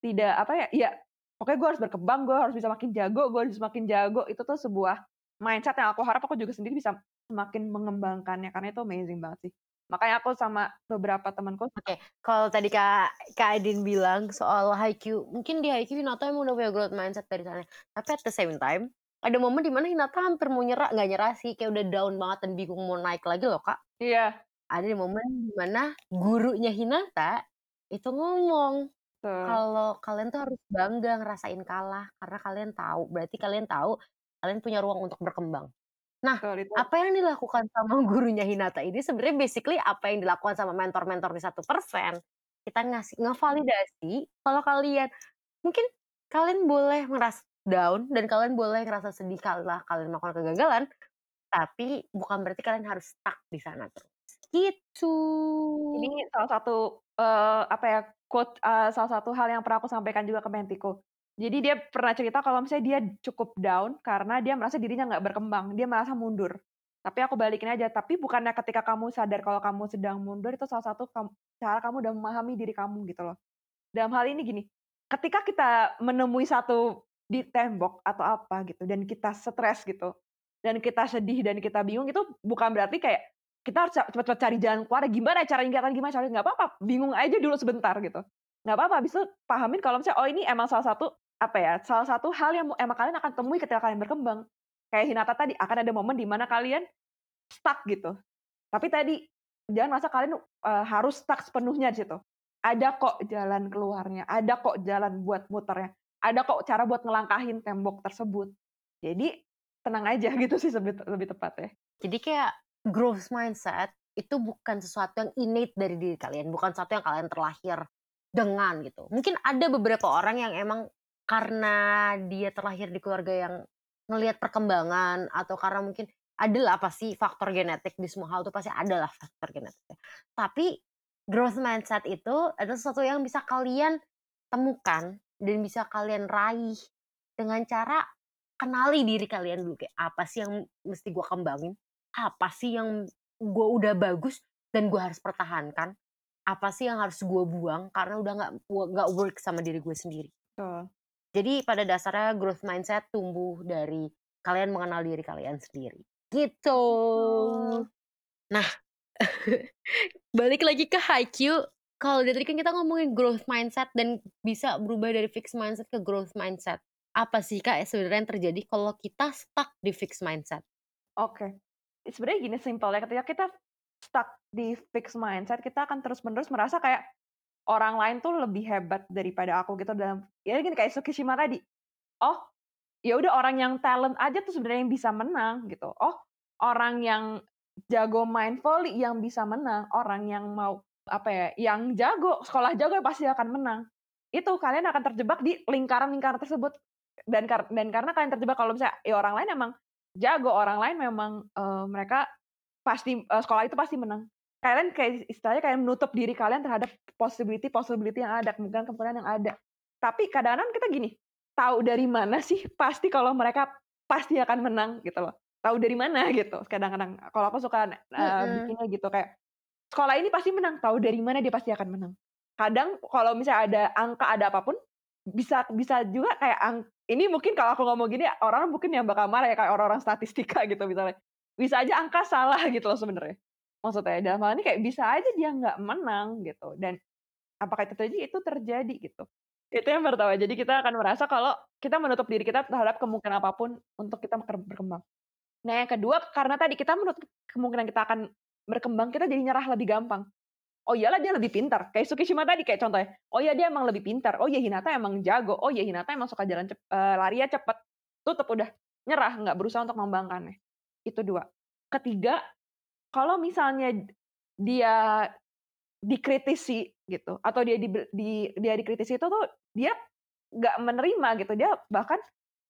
tidak apa ya ya pokoknya gue harus berkembang gue harus bisa makin jago gue harus makin jago. Itu tuh sebuah mindset yang aku harap aku juga sendiri bisa semakin mengembangkannya karena itu amazing banget sih. Makanya aku sama beberapa temanku oke okay. kalau tadi kak kak Adin bilang soal Haikyuu mungkin di Haikyuu Hinata emang udah punya growth mindset dari sana. Tapi at the same time ada momen di mana Hinata hampir mau nyerah nggak nyerah sih. Kayak udah down banget dan bingung mau naik lagi loh kak. Iya. Ada di momen di mana gurunya Hinata itu ngomong kalau kalian tuh harus bangga ngerasain kalah karena kalian tahu berarti kalian tahu kalian punya ruang untuk berkembang Nah, apa yang dilakukan sama *laughs* gurunya Hinata ini sebenarnya basically apa yang dilakukan sama mentor-mentor di satu persen. Kita ngasih ngevalidasi kalau kalian mungkin kalian boleh merasa down dan kalian boleh ngerasa sedih kalau kalian melakukan kegagalan, tapi bukan berarti kalian harus stuck di sana terus. Gitu. Ini salah satu uh, apa ya quote uh, salah satu hal yang pernah aku sampaikan juga ke mentiku. Jadi dia pernah cerita kalau misalnya dia cukup down karena dia merasa dirinya nggak berkembang, dia merasa mundur. Tapi aku balikin aja, tapi bukannya ketika kamu sadar kalau kamu sedang mundur itu salah satu cara kamu udah memahami diri kamu gitu loh. Dalam hal ini gini, ketika kita menemui satu di tembok atau apa gitu dan kita stres gitu dan kita sedih dan kita bingung itu bukan berarti kayak kita harus cepat-cepat cari jalan keluar gimana caranya gimana gimana caranya nggak apa-apa bingung aja dulu sebentar gitu nggak apa-apa bisa pahamin kalau misalnya oh ini emang salah satu apa ya, salah satu hal yang emang kalian akan temui ketika kalian berkembang. Kayak Hinata tadi, akan ada momen di mana kalian stuck gitu. Tapi tadi, jangan masa kalian uh, harus stuck sepenuhnya di situ. Ada kok jalan keluarnya, ada kok jalan buat muternya, ada kok cara buat ngelangkahin tembok tersebut. Jadi, tenang aja *laughs* gitu sih lebih, lebih tepat ya. Jadi kayak growth mindset itu bukan sesuatu yang innate dari diri kalian, bukan sesuatu yang kalian terlahir dengan gitu. Mungkin ada beberapa orang yang emang karena dia terlahir di keluarga yang ngelihat perkembangan atau karena mungkin adalah pasti faktor genetik di semua hal itu pasti adalah faktor genetik. Tapi growth mindset itu adalah sesuatu yang bisa kalian temukan dan bisa kalian raih dengan cara kenali diri kalian dulu kayak apa sih yang mesti gue kembangin, apa sih yang gue udah bagus dan gue harus pertahankan, apa sih yang harus gue buang karena udah nggak nggak work sama diri gue sendiri. Betul. Jadi pada dasarnya growth mindset tumbuh dari kalian mengenal diri kalian sendiri. Gitu. Nah, *laughs* balik lagi ke Haikyuu. Kalau dari tadi kan kita ngomongin growth mindset dan bisa berubah dari fixed mindset ke growth mindset. Apa sih kak sebenarnya yang terjadi kalau kita stuck di fixed mindset? Oke, okay. Sebenarnya gini simpel ya. Ketika kita stuck di fixed mindset, kita akan terus-menerus merasa kayak orang lain tuh lebih hebat daripada aku gitu dalam ya gini kayak Tsukishima tadi. Oh, ya udah orang yang talent aja tuh sebenarnya yang bisa menang gitu. Oh, orang yang jago main volley yang bisa menang, orang yang mau apa ya, yang jago, sekolah jago ya pasti akan menang. Itu kalian akan terjebak di lingkaran-lingkaran tersebut dan dan karena kalian terjebak kalau misalnya ya orang lain emang jago, orang lain memang uh, mereka pasti uh, sekolah itu pasti menang kalian kayak istilahnya kayak menutup diri kalian terhadap possibility possibility yang ada kemungkinan kemungkinan yang ada tapi kadang-kadang kita gini tahu dari mana sih *laughs* pasti kalau mereka pasti akan menang gitu loh. Tahu dari mana *laughs* gitu. Kadang-kadang kalau aku suka uh, bikinnya gitu kayak sekolah ini pasti menang, tahu dari mana dia pasti akan menang. Kadang kalau misalnya ada angka ada apa pun bisa bisa juga kayak ang ini mungkin kalau aku ngomong gini orang mungkin yang bakal marah ya kayak orang-orang statistika gitu misalnya. Bisa aja angka salah *laughs* gitu loh sebenarnya. Maksudnya dalam hal ini kayak bisa aja dia nggak menang gitu dan apakah itu terjadi? Itu terjadi gitu. Itu yang pertama. Jadi kita akan merasa kalau kita menutup diri kita terhadap kemungkinan apa pun untuk kita ber- berkembang. Nah, yang kedua karena tadi kita menutup kemungkinan kita akan berkembang, kita jadi nyerah lebih gampang. Oh iyalah dia lebih pintar. Kayak Tsukishima tadi kayak contohnya. Oh iya dia emang lebih pintar. Oh iya Hinata emang jago. Oh iya Hinata emang suka jalan cep, eh, larinya cepet. Tutup udah. Nyerah, nggak berusaha untuk mengembangkannya. Itu dua. Ketiga, kalau misalnya dia dikritisi gitu atau dia di, di dia dikritisi itu tuh dia nggak menerima gitu dia bahkan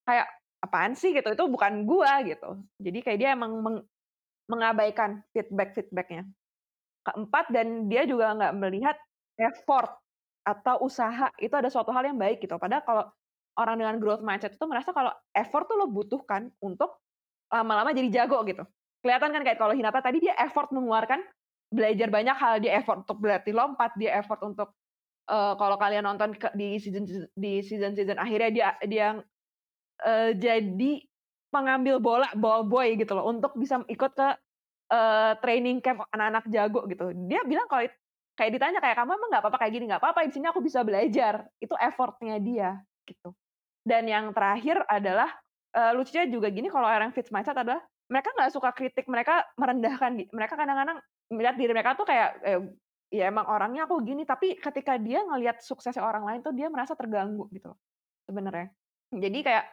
kayak apaan sih gitu itu bukan gua gitu jadi kayak dia emang meng, mengabaikan feedback feedbacknya keempat dan dia juga nggak melihat effort atau usaha itu ada suatu hal yang baik gitu. Padahal kalau orang dengan growth mindset itu merasa kalau effort tuh lo butuhkan untuk lama-lama jadi jago gitu. Kelihatan kan kayak kalau Hinata tadi dia effort mengeluarkan belajar banyak hal dia effort untuk berarti lompat dia effort untuk uh, kalau kalian nonton di season di season season akhirnya dia dia uh, jadi pengambil bola ball boy gitu loh untuk bisa ikut ke uh, training camp anak-anak jago gitu. Dia bilang kalau kayak ditanya kayak kamu emang nggak apa-apa kayak gini? Nggak apa-apa di sini aku bisa belajar. Itu effortnya dia gitu. Dan yang terakhir adalah uh, lucunya juga gini kalau orang fixed mindset adalah mereka nggak suka kritik mereka merendahkan mereka kadang-kadang melihat diri mereka tuh kayak eh, ya emang orangnya aku gini. Tapi ketika dia ngelihat suksesnya orang lain tuh dia merasa terganggu gitu sebenarnya. Jadi kayak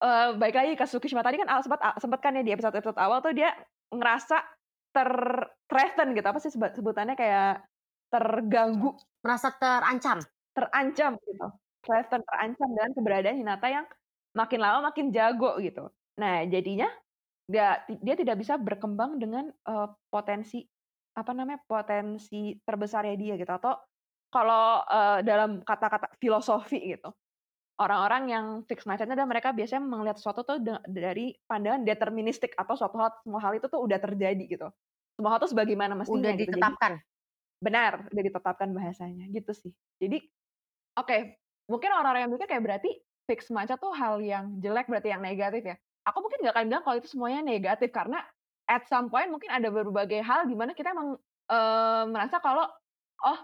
uh, baik lagi ke Tsukishima tadi kan sempat sempat kan ya di episode episode awal tuh dia ngerasa ter threaten gitu apa sih sebutannya kayak terganggu. Merasa terancam. Terancam gitu. Threaten terancam dengan keberadaan Hinata yang makin lama makin jago gitu. Nah jadinya dia dia tidak bisa berkembang dengan uh, potensi apa namanya potensi terbesarnya dia gitu. Atau kalau uh, dalam kata-kata filosofi gitu orang-orang yang fix mindsetnya dan mereka biasanya melihat sesuatu tuh dari pandangan deterministik atau suatu hal semua hal itu tuh udah terjadi gitu. Semua hal tuh sebagaimana mestinya udah gitu. ditetapkan. Jadi, benar udah ditetapkan bahasanya gitu sih. Jadi oke okay, mungkin orang-orang yang mikir kayak berarti fix mindset tuh hal yang jelek berarti yang negatif ya? Aku mungkin nggak akan bilang kalau itu semuanya negatif karena at some point mungkin ada berbagai hal di mana kita emang uh, merasa kalau oh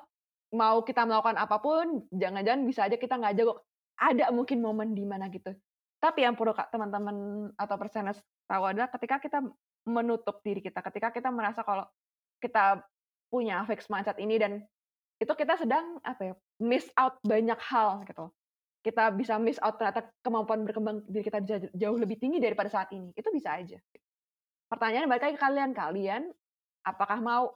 mau kita melakukan apa pun jangan-jangan bisa aja kita nggak jago ada mungkin momen di mana gitu. Tapi yang perlu teman-teman atau persenes tahu adalah ketika kita menutup diri kita ketika kita merasa kalau kita punya fixed mindset ini dan itu kita sedang apa ya miss out banyak hal gitu. Kita bisa miss out ternyata kemampuan berkembang diri kita jauh lebih tinggi daripada saat ini. Itu bisa aja. Pertanyaan balik lagi kalian. Kalian apakah mau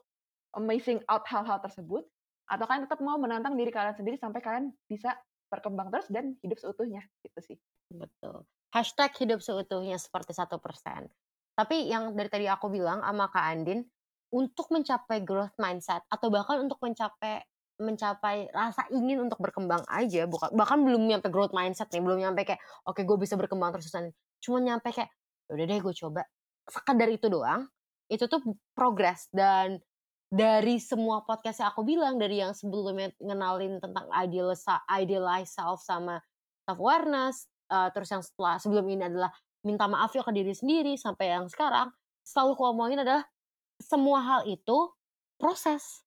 missing out hal-hal tersebut atau kalian tetap mau menantang diri kalian sendiri sampai kalian bisa berkembang terus dan hidup seutuhnya gitu sih. Betul. Hashtag hidup seutuhnya seperti satu persen. Tapi yang dari tadi aku bilang sama kak Andin untuk mencapai growth mindset atau bahkan untuk mencapai mencapai rasa ingin untuk berkembang aja bukan bahkan belum nyampe growth mindset nih belum nyampe kayak oke okay, gue bisa berkembang terus terusan cuma nyampe kayak "Ya udah deh gue coba. Sekadar itu doang itu tuh progres dan dari semua podcast yang aku bilang dari yang sebelumnya ngenalin tentang ideal idealize self sama self awareness uh, terus yang setelah sebelum ini adalah minta maaf ya ke diri sendiri sampai yang sekarang selalu aku ngomongin adalah semua hal itu proses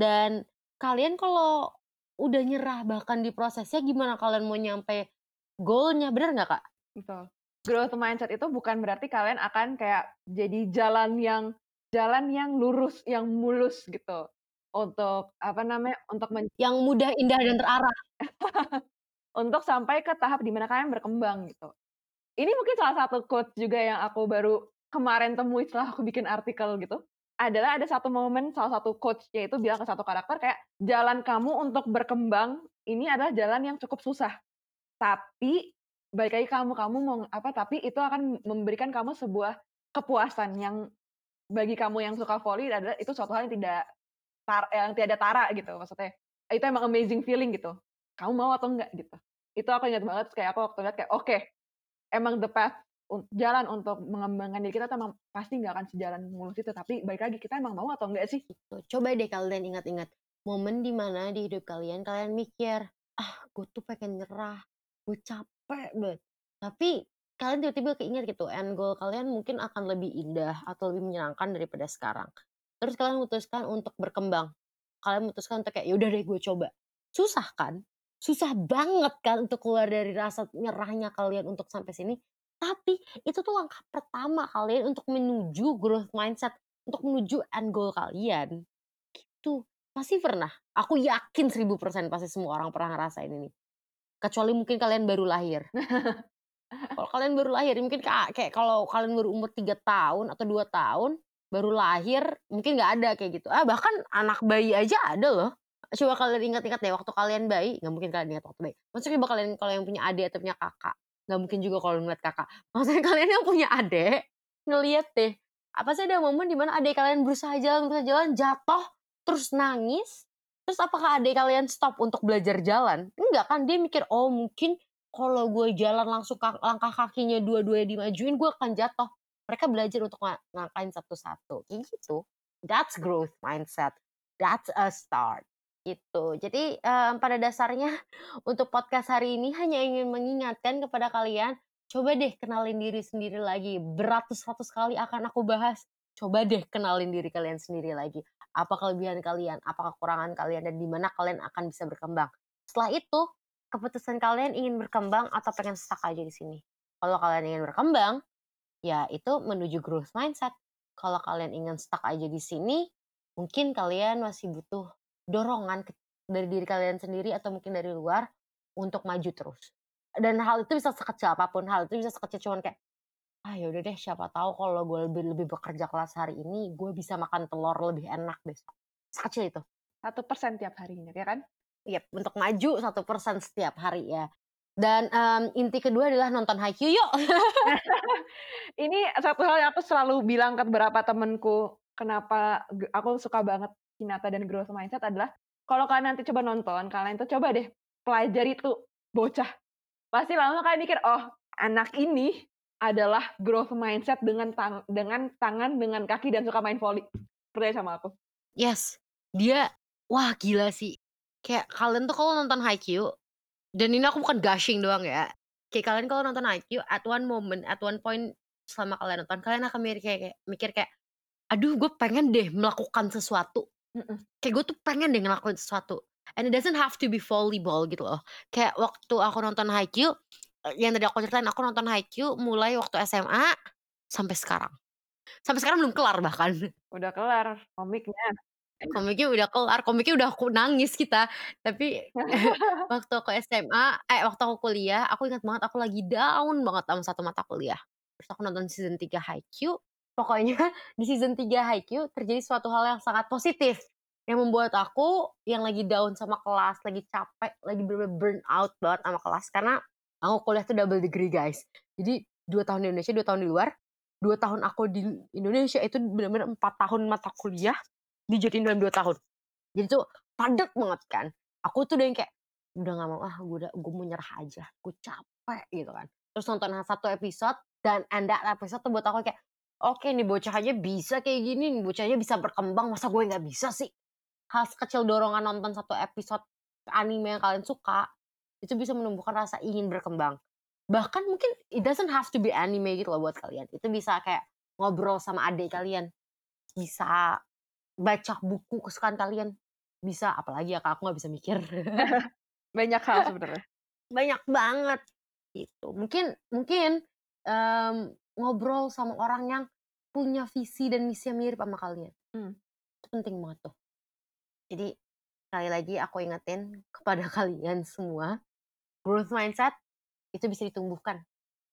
dan kalian kalau udah nyerah bahkan di prosesnya gimana kalian mau nyampe goalnya bener nggak kak? Betul. Growth mindset itu bukan berarti kalian akan kayak jadi jalan yang jalan yang lurus, yang mulus gitu untuk apa namanya untuk men yang mudah, indah dan terarah. *laughs* untuk sampai ke tahap di mana kalian berkembang gitu. Ini mungkin salah satu quote juga yang aku baru kemarin temui setelah aku bikin artikel gitu adalah ada satu momen salah satu coach yaitu bilang ke satu karakter kayak jalan kamu untuk berkembang ini adalah jalan yang cukup susah tapi baik lagi kamu kamu mau apa tapi itu akan memberikan kamu sebuah kepuasan yang bagi kamu yang suka volley adalah itu suatu hal yang tidak tar, yang tidak ada tara gitu maksudnya itu emang amazing feeling gitu kamu mau atau enggak gitu itu aku ingat banget kayak aku waktu lihat kayak oke okay, emang the path jalan untuk mengembangkan diri kita tuh emang pasti nggak akan sejalan mulus itu. Tapi balik lagi kita emang mau atau enggak sih? Gitu. Coba deh kalian ingat-ingat momen di mana di hidup kalian kalian mikir, ah gue tuh pengen nyerah, gue capek banget. Tapi kalian tiba-tiba keinget gitu, end goal kalian mungkin akan lebih indah atau lebih menyenangkan daripada sekarang. Terus kalian memutuskan untuk berkembang. Kalian memutuskan untuk kayak yaudah deh gue coba. Susah kan? Susah banget kan untuk keluar dari rasa nyerahnya kalian untuk sampai sini. Tapi itu tuh langkah pertama kalian untuk menuju growth mindset, untuk menuju end goal kalian. Gitu. Pasti pernah. Aku yakin 1000% pasti semua orang pernah ngerasain ini. Kecuali mungkin kalian baru lahir. *laughs* kalau kalian baru lahir, mungkin kayak kalau kalian baru umur 3 tahun atau 2 tahun, baru lahir, mungkin nggak ada kayak gitu. Ah, bahkan anak bayi aja ada loh. Coba kalian ingat-ingat deh waktu kalian bayi, nggak mungkin kalian ingat waktu bayi. Maksudnya coba kalian kalau yang punya adik atau punya kakak, nggak mungkin juga kalau ngeliat kakak. *laughs* Maksudnya kalian yang punya adik, ngeliat deh. Apa sih ada momen di mana adik kalian berusaha jalan, berusaha jalan, jatuh, terus nangis, terus apakah adik kalian stop untuk belajar jalan? Enggak kan, dia mikir, oh mungkin kalau gue jalan langsung langkah kakinya dua-duanya dimajuin, gue akan jatuh. Mereka belajar untuk ngangkain satu-satu. Kayak gitu. That's growth mindset. That's a start gitu. Jadi um, pada dasarnya *laughs* untuk podcast hari ini hanya ingin mengingatkan kepada kalian, coba deh kenalin diri sendiri lagi. Beratus-ratus kali akan aku bahas. Coba deh kenalin diri kalian sendiri lagi. Apa kelebihan kalian, apa kekurangan kalian, dan di mana kalian akan bisa berkembang. Setelah itu, keputusan kalian ingin berkembang atau pengen stuck aja di sini. Kalau kalian ingin berkembang, ya itu menuju growth mindset. Kalau kalian ingin stuck aja di sini, mungkin kalian masih butuh dorongan dari diri kalian sendiri atau mungkin dari luar untuk maju terus. Dan hal itu bisa sekecil apa pun, hal itu bisa sekecil cuman kayak ah ya udah deh siapa tahu kalau gue lebih lebih bekerja kelas hari ini gue bisa makan telur lebih enak besok sekecil itu satu persen tiap harinya ya kan Yep, untuk maju satu persen setiap hari ya. Dan um, inti kedua adalah nonton Haikyuu yuk. *laughs* Ini satu hal yang aku selalu bilang ke beberapa temenku, kenapa aku suka banget Hinata dan Growth Mindset adalah kalau kalian nanti coba nonton, kalian tuh coba deh pelajari tuh bocah. Pasti lama kalian mikir, oh anak ini adalah growth mindset dengan tang dengan tangan, dengan kaki dan suka main volley. Percaya sama aku. Yes, dia wah gila sih. Kayak kalian tuh kalau nonton Haikyuu dan ini aku bukan gushing doang ya. Kayak kalian kalau nonton Haikyuu at one moment, at one point selama kalian nonton, kalian akan mikir kayak, mikir kayak aduh gue pengen deh melakukan sesuatu Kayak gue tuh pengen deh ngelakuin sesuatu. And it doesn't have to be volleyball gitu loh. Kayak waktu aku nonton Haikyuu, eh, yang tadi aku ceritain aku nonton Haikyuu mulai waktu SMA sampai sekarang. Sampai sekarang belum kelar bahkan. Udah kelar komiknya. Komiknya udah kelar, komiknya udah aku nangis kita. Tapi *laughs* waktu aku SMA, eh waktu aku kuliah, aku ingat banget aku lagi down banget sama satu mata kuliah. Terus aku nonton season 3 Haikyuu, Pokoknya *laughs* di season 3 Haikyuu terjadi suatu hal yang sangat positif yang membuat aku yang lagi down sama kelas, lagi capek, lagi bener-bener burn out banget sama kelas karena aku kuliah tuh double degree guys. Jadi dua tahun di Indonesia, dua tahun di luar. Dua tahun aku di Indonesia itu bener-bener empat tahun mata kuliah dijadiin dalam dua tahun. Jadi tuh padat banget kan. Aku tuh udah yang kayak udah gak mau ah gue udah gue mau nyerah aja, gue capek gitu kan. Terus nonton satu episode dan anda episode tuh buat aku kayak Oke nih bocah aja bisa kayak gini, nih bocah aja bisa berkembang, masa gue nggak bisa sih? Hal sekecil dorongan nonton satu episode anime yang kalian suka, itu bisa menumbuhkan rasa ingin berkembang. Bahkan mungkin it doesn't have to be anime gitu loh buat kalian. Itu bisa kayak ngobrol sama adik kalian. Bisa baca buku kesukaan kalian. Bisa, apalagi ya kak, aku nggak bisa mikir. *laughs* Banyak hal sebenarnya. *laughs* Banyak banget. Gitu. Mungkin mungkin um, ngobrol sama orang yang punya visi dan misi yang mirip sama kalian. Hmm. Itu penting banget tuh. Jadi sekali lagi aku ingetin kepada *laughs* kalian semua, growth mindset itu bisa ditumbuhkan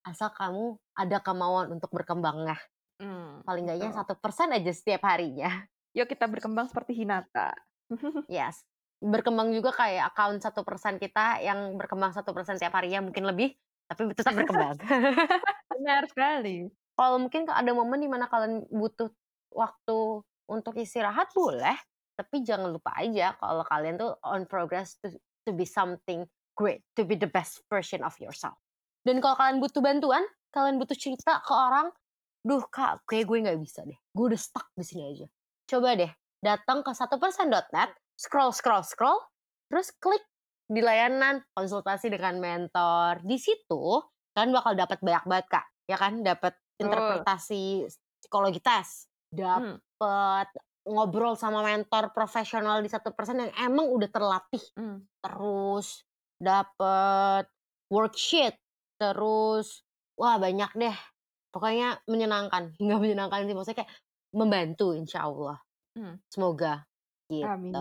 asal kamu ada kemauan untuk berkembang nah. Hmm, paling enggaknya satu persen aja setiap harinya. Yuk kita berkembang seperti Hinata. *laughs* yes. Berkembang juga kayak account satu persen kita yang berkembang satu persen setiap harinya mungkin lebih, tapi tetap berkembang. *laughs* Benar sekali. Kalau mungkin ada momen di mana kalian butuh waktu untuk istirahat boleh, tapi jangan lupa aja kalau kalian tuh on progress to, to be something great, to be the best version of yourself. Dan kalau kalian butuh bantuan, kalian butuh cerita ke orang, duh kak, kayak gue nggak bisa deh. Gue udah stuck di sini aja. Coba deh, datang ke satu persen.net, scroll, scroll, scroll, terus klik di layanan konsultasi dengan mentor. Di situ kalian bakal dapat banyak banget kak, ya kan? Dapat interpretasi psikologi tes, Hmm. dapat ngobrol sama mentor profesional di satu persen yang emang udah terlatih Hmm. terus dapat worksheet terus wah banyak deh pokoknya menyenangkan *laughs* hingga menyenangkan sih maksudnya kayak membantu insya Allah Hmm. semoga gitu Amin.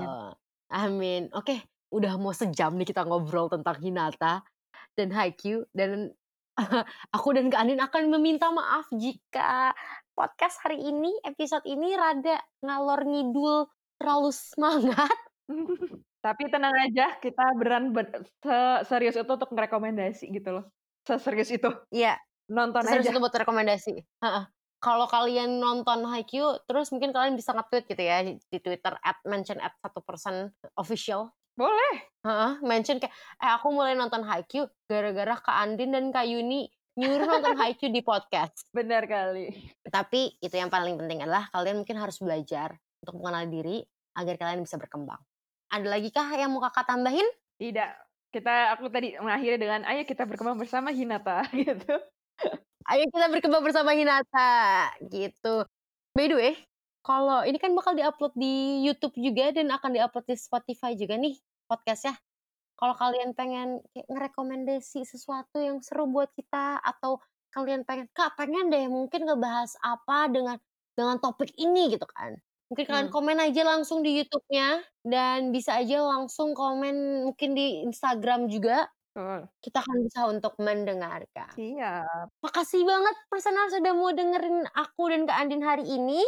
amin oke udah mau sejam nih kita ngobrol tentang Hinata dan Haikyuu dan *laughs* aku dan Kak Andin akan meminta maaf jika podcast hari ini episode ini rada ngalor ngidul terlalu semangat *laughs* Tapi tenang aja, kita beran ber- se- serius itu untuk merekomendasi gitu loh. Seserius itu. Iya, Nonton Serius aja. itu buat rekomendasi. Heeh. Kalau kalian nonton Haikyuu, terus mungkin kalian bisa nge-tweet gitu ya di Twitter at mention at satu persen official. Boleh. Heeh, mention kayak, eh aku mulai nonton Haikyuu gara-gara Kak Andin dan Kak Yuni nyuruh nonton Haikyuu di podcast. Benar kali. Tapi itu yang paling penting adalah kalian mungkin harus belajar untuk mengenal diri agar kalian bisa berkembang. Ada lagi kah yang mau kakak tambahin? Tidak. Kita aku tadi mengakhiri dengan ayo kita berkembang bersama Hinata *laughs* gitu. Ayo kita berkembang bersama Hinata gitu. By the way, kalau ini kan bakal diupload di YouTube juga dan akan diupload di Spotify juga nih podcastnya. Kalau kalian pengen kayak ngerekomendasi sesuatu yang seru buat kita atau kalian pengen kak pengen deh mungkin ngebahas apa dengan dengan topik ini gitu kan. Mungkin kalian Hmm. komen aja langsung di YouTube-nya dan bisa aja langsung komen mungkin di Instagram juga. Betul. Kita akan bisa untuk mendengarkan. Siap. Makasih banget personal sudah mau dengerin aku dan Kak Andin hari ini.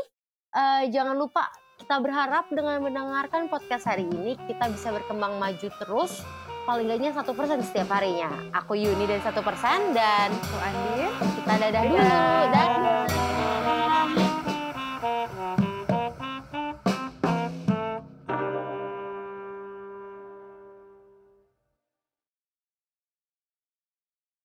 Eh, jangan lupa kita berharap dengan mendengarkan podcast hari ini kita bisa berkembang maju terus. Paling gaknya satu persen setiap harinya. Aku Yuni dan satu persen dan Aku Andin. kita dadah dulu. Dadah. Dadah.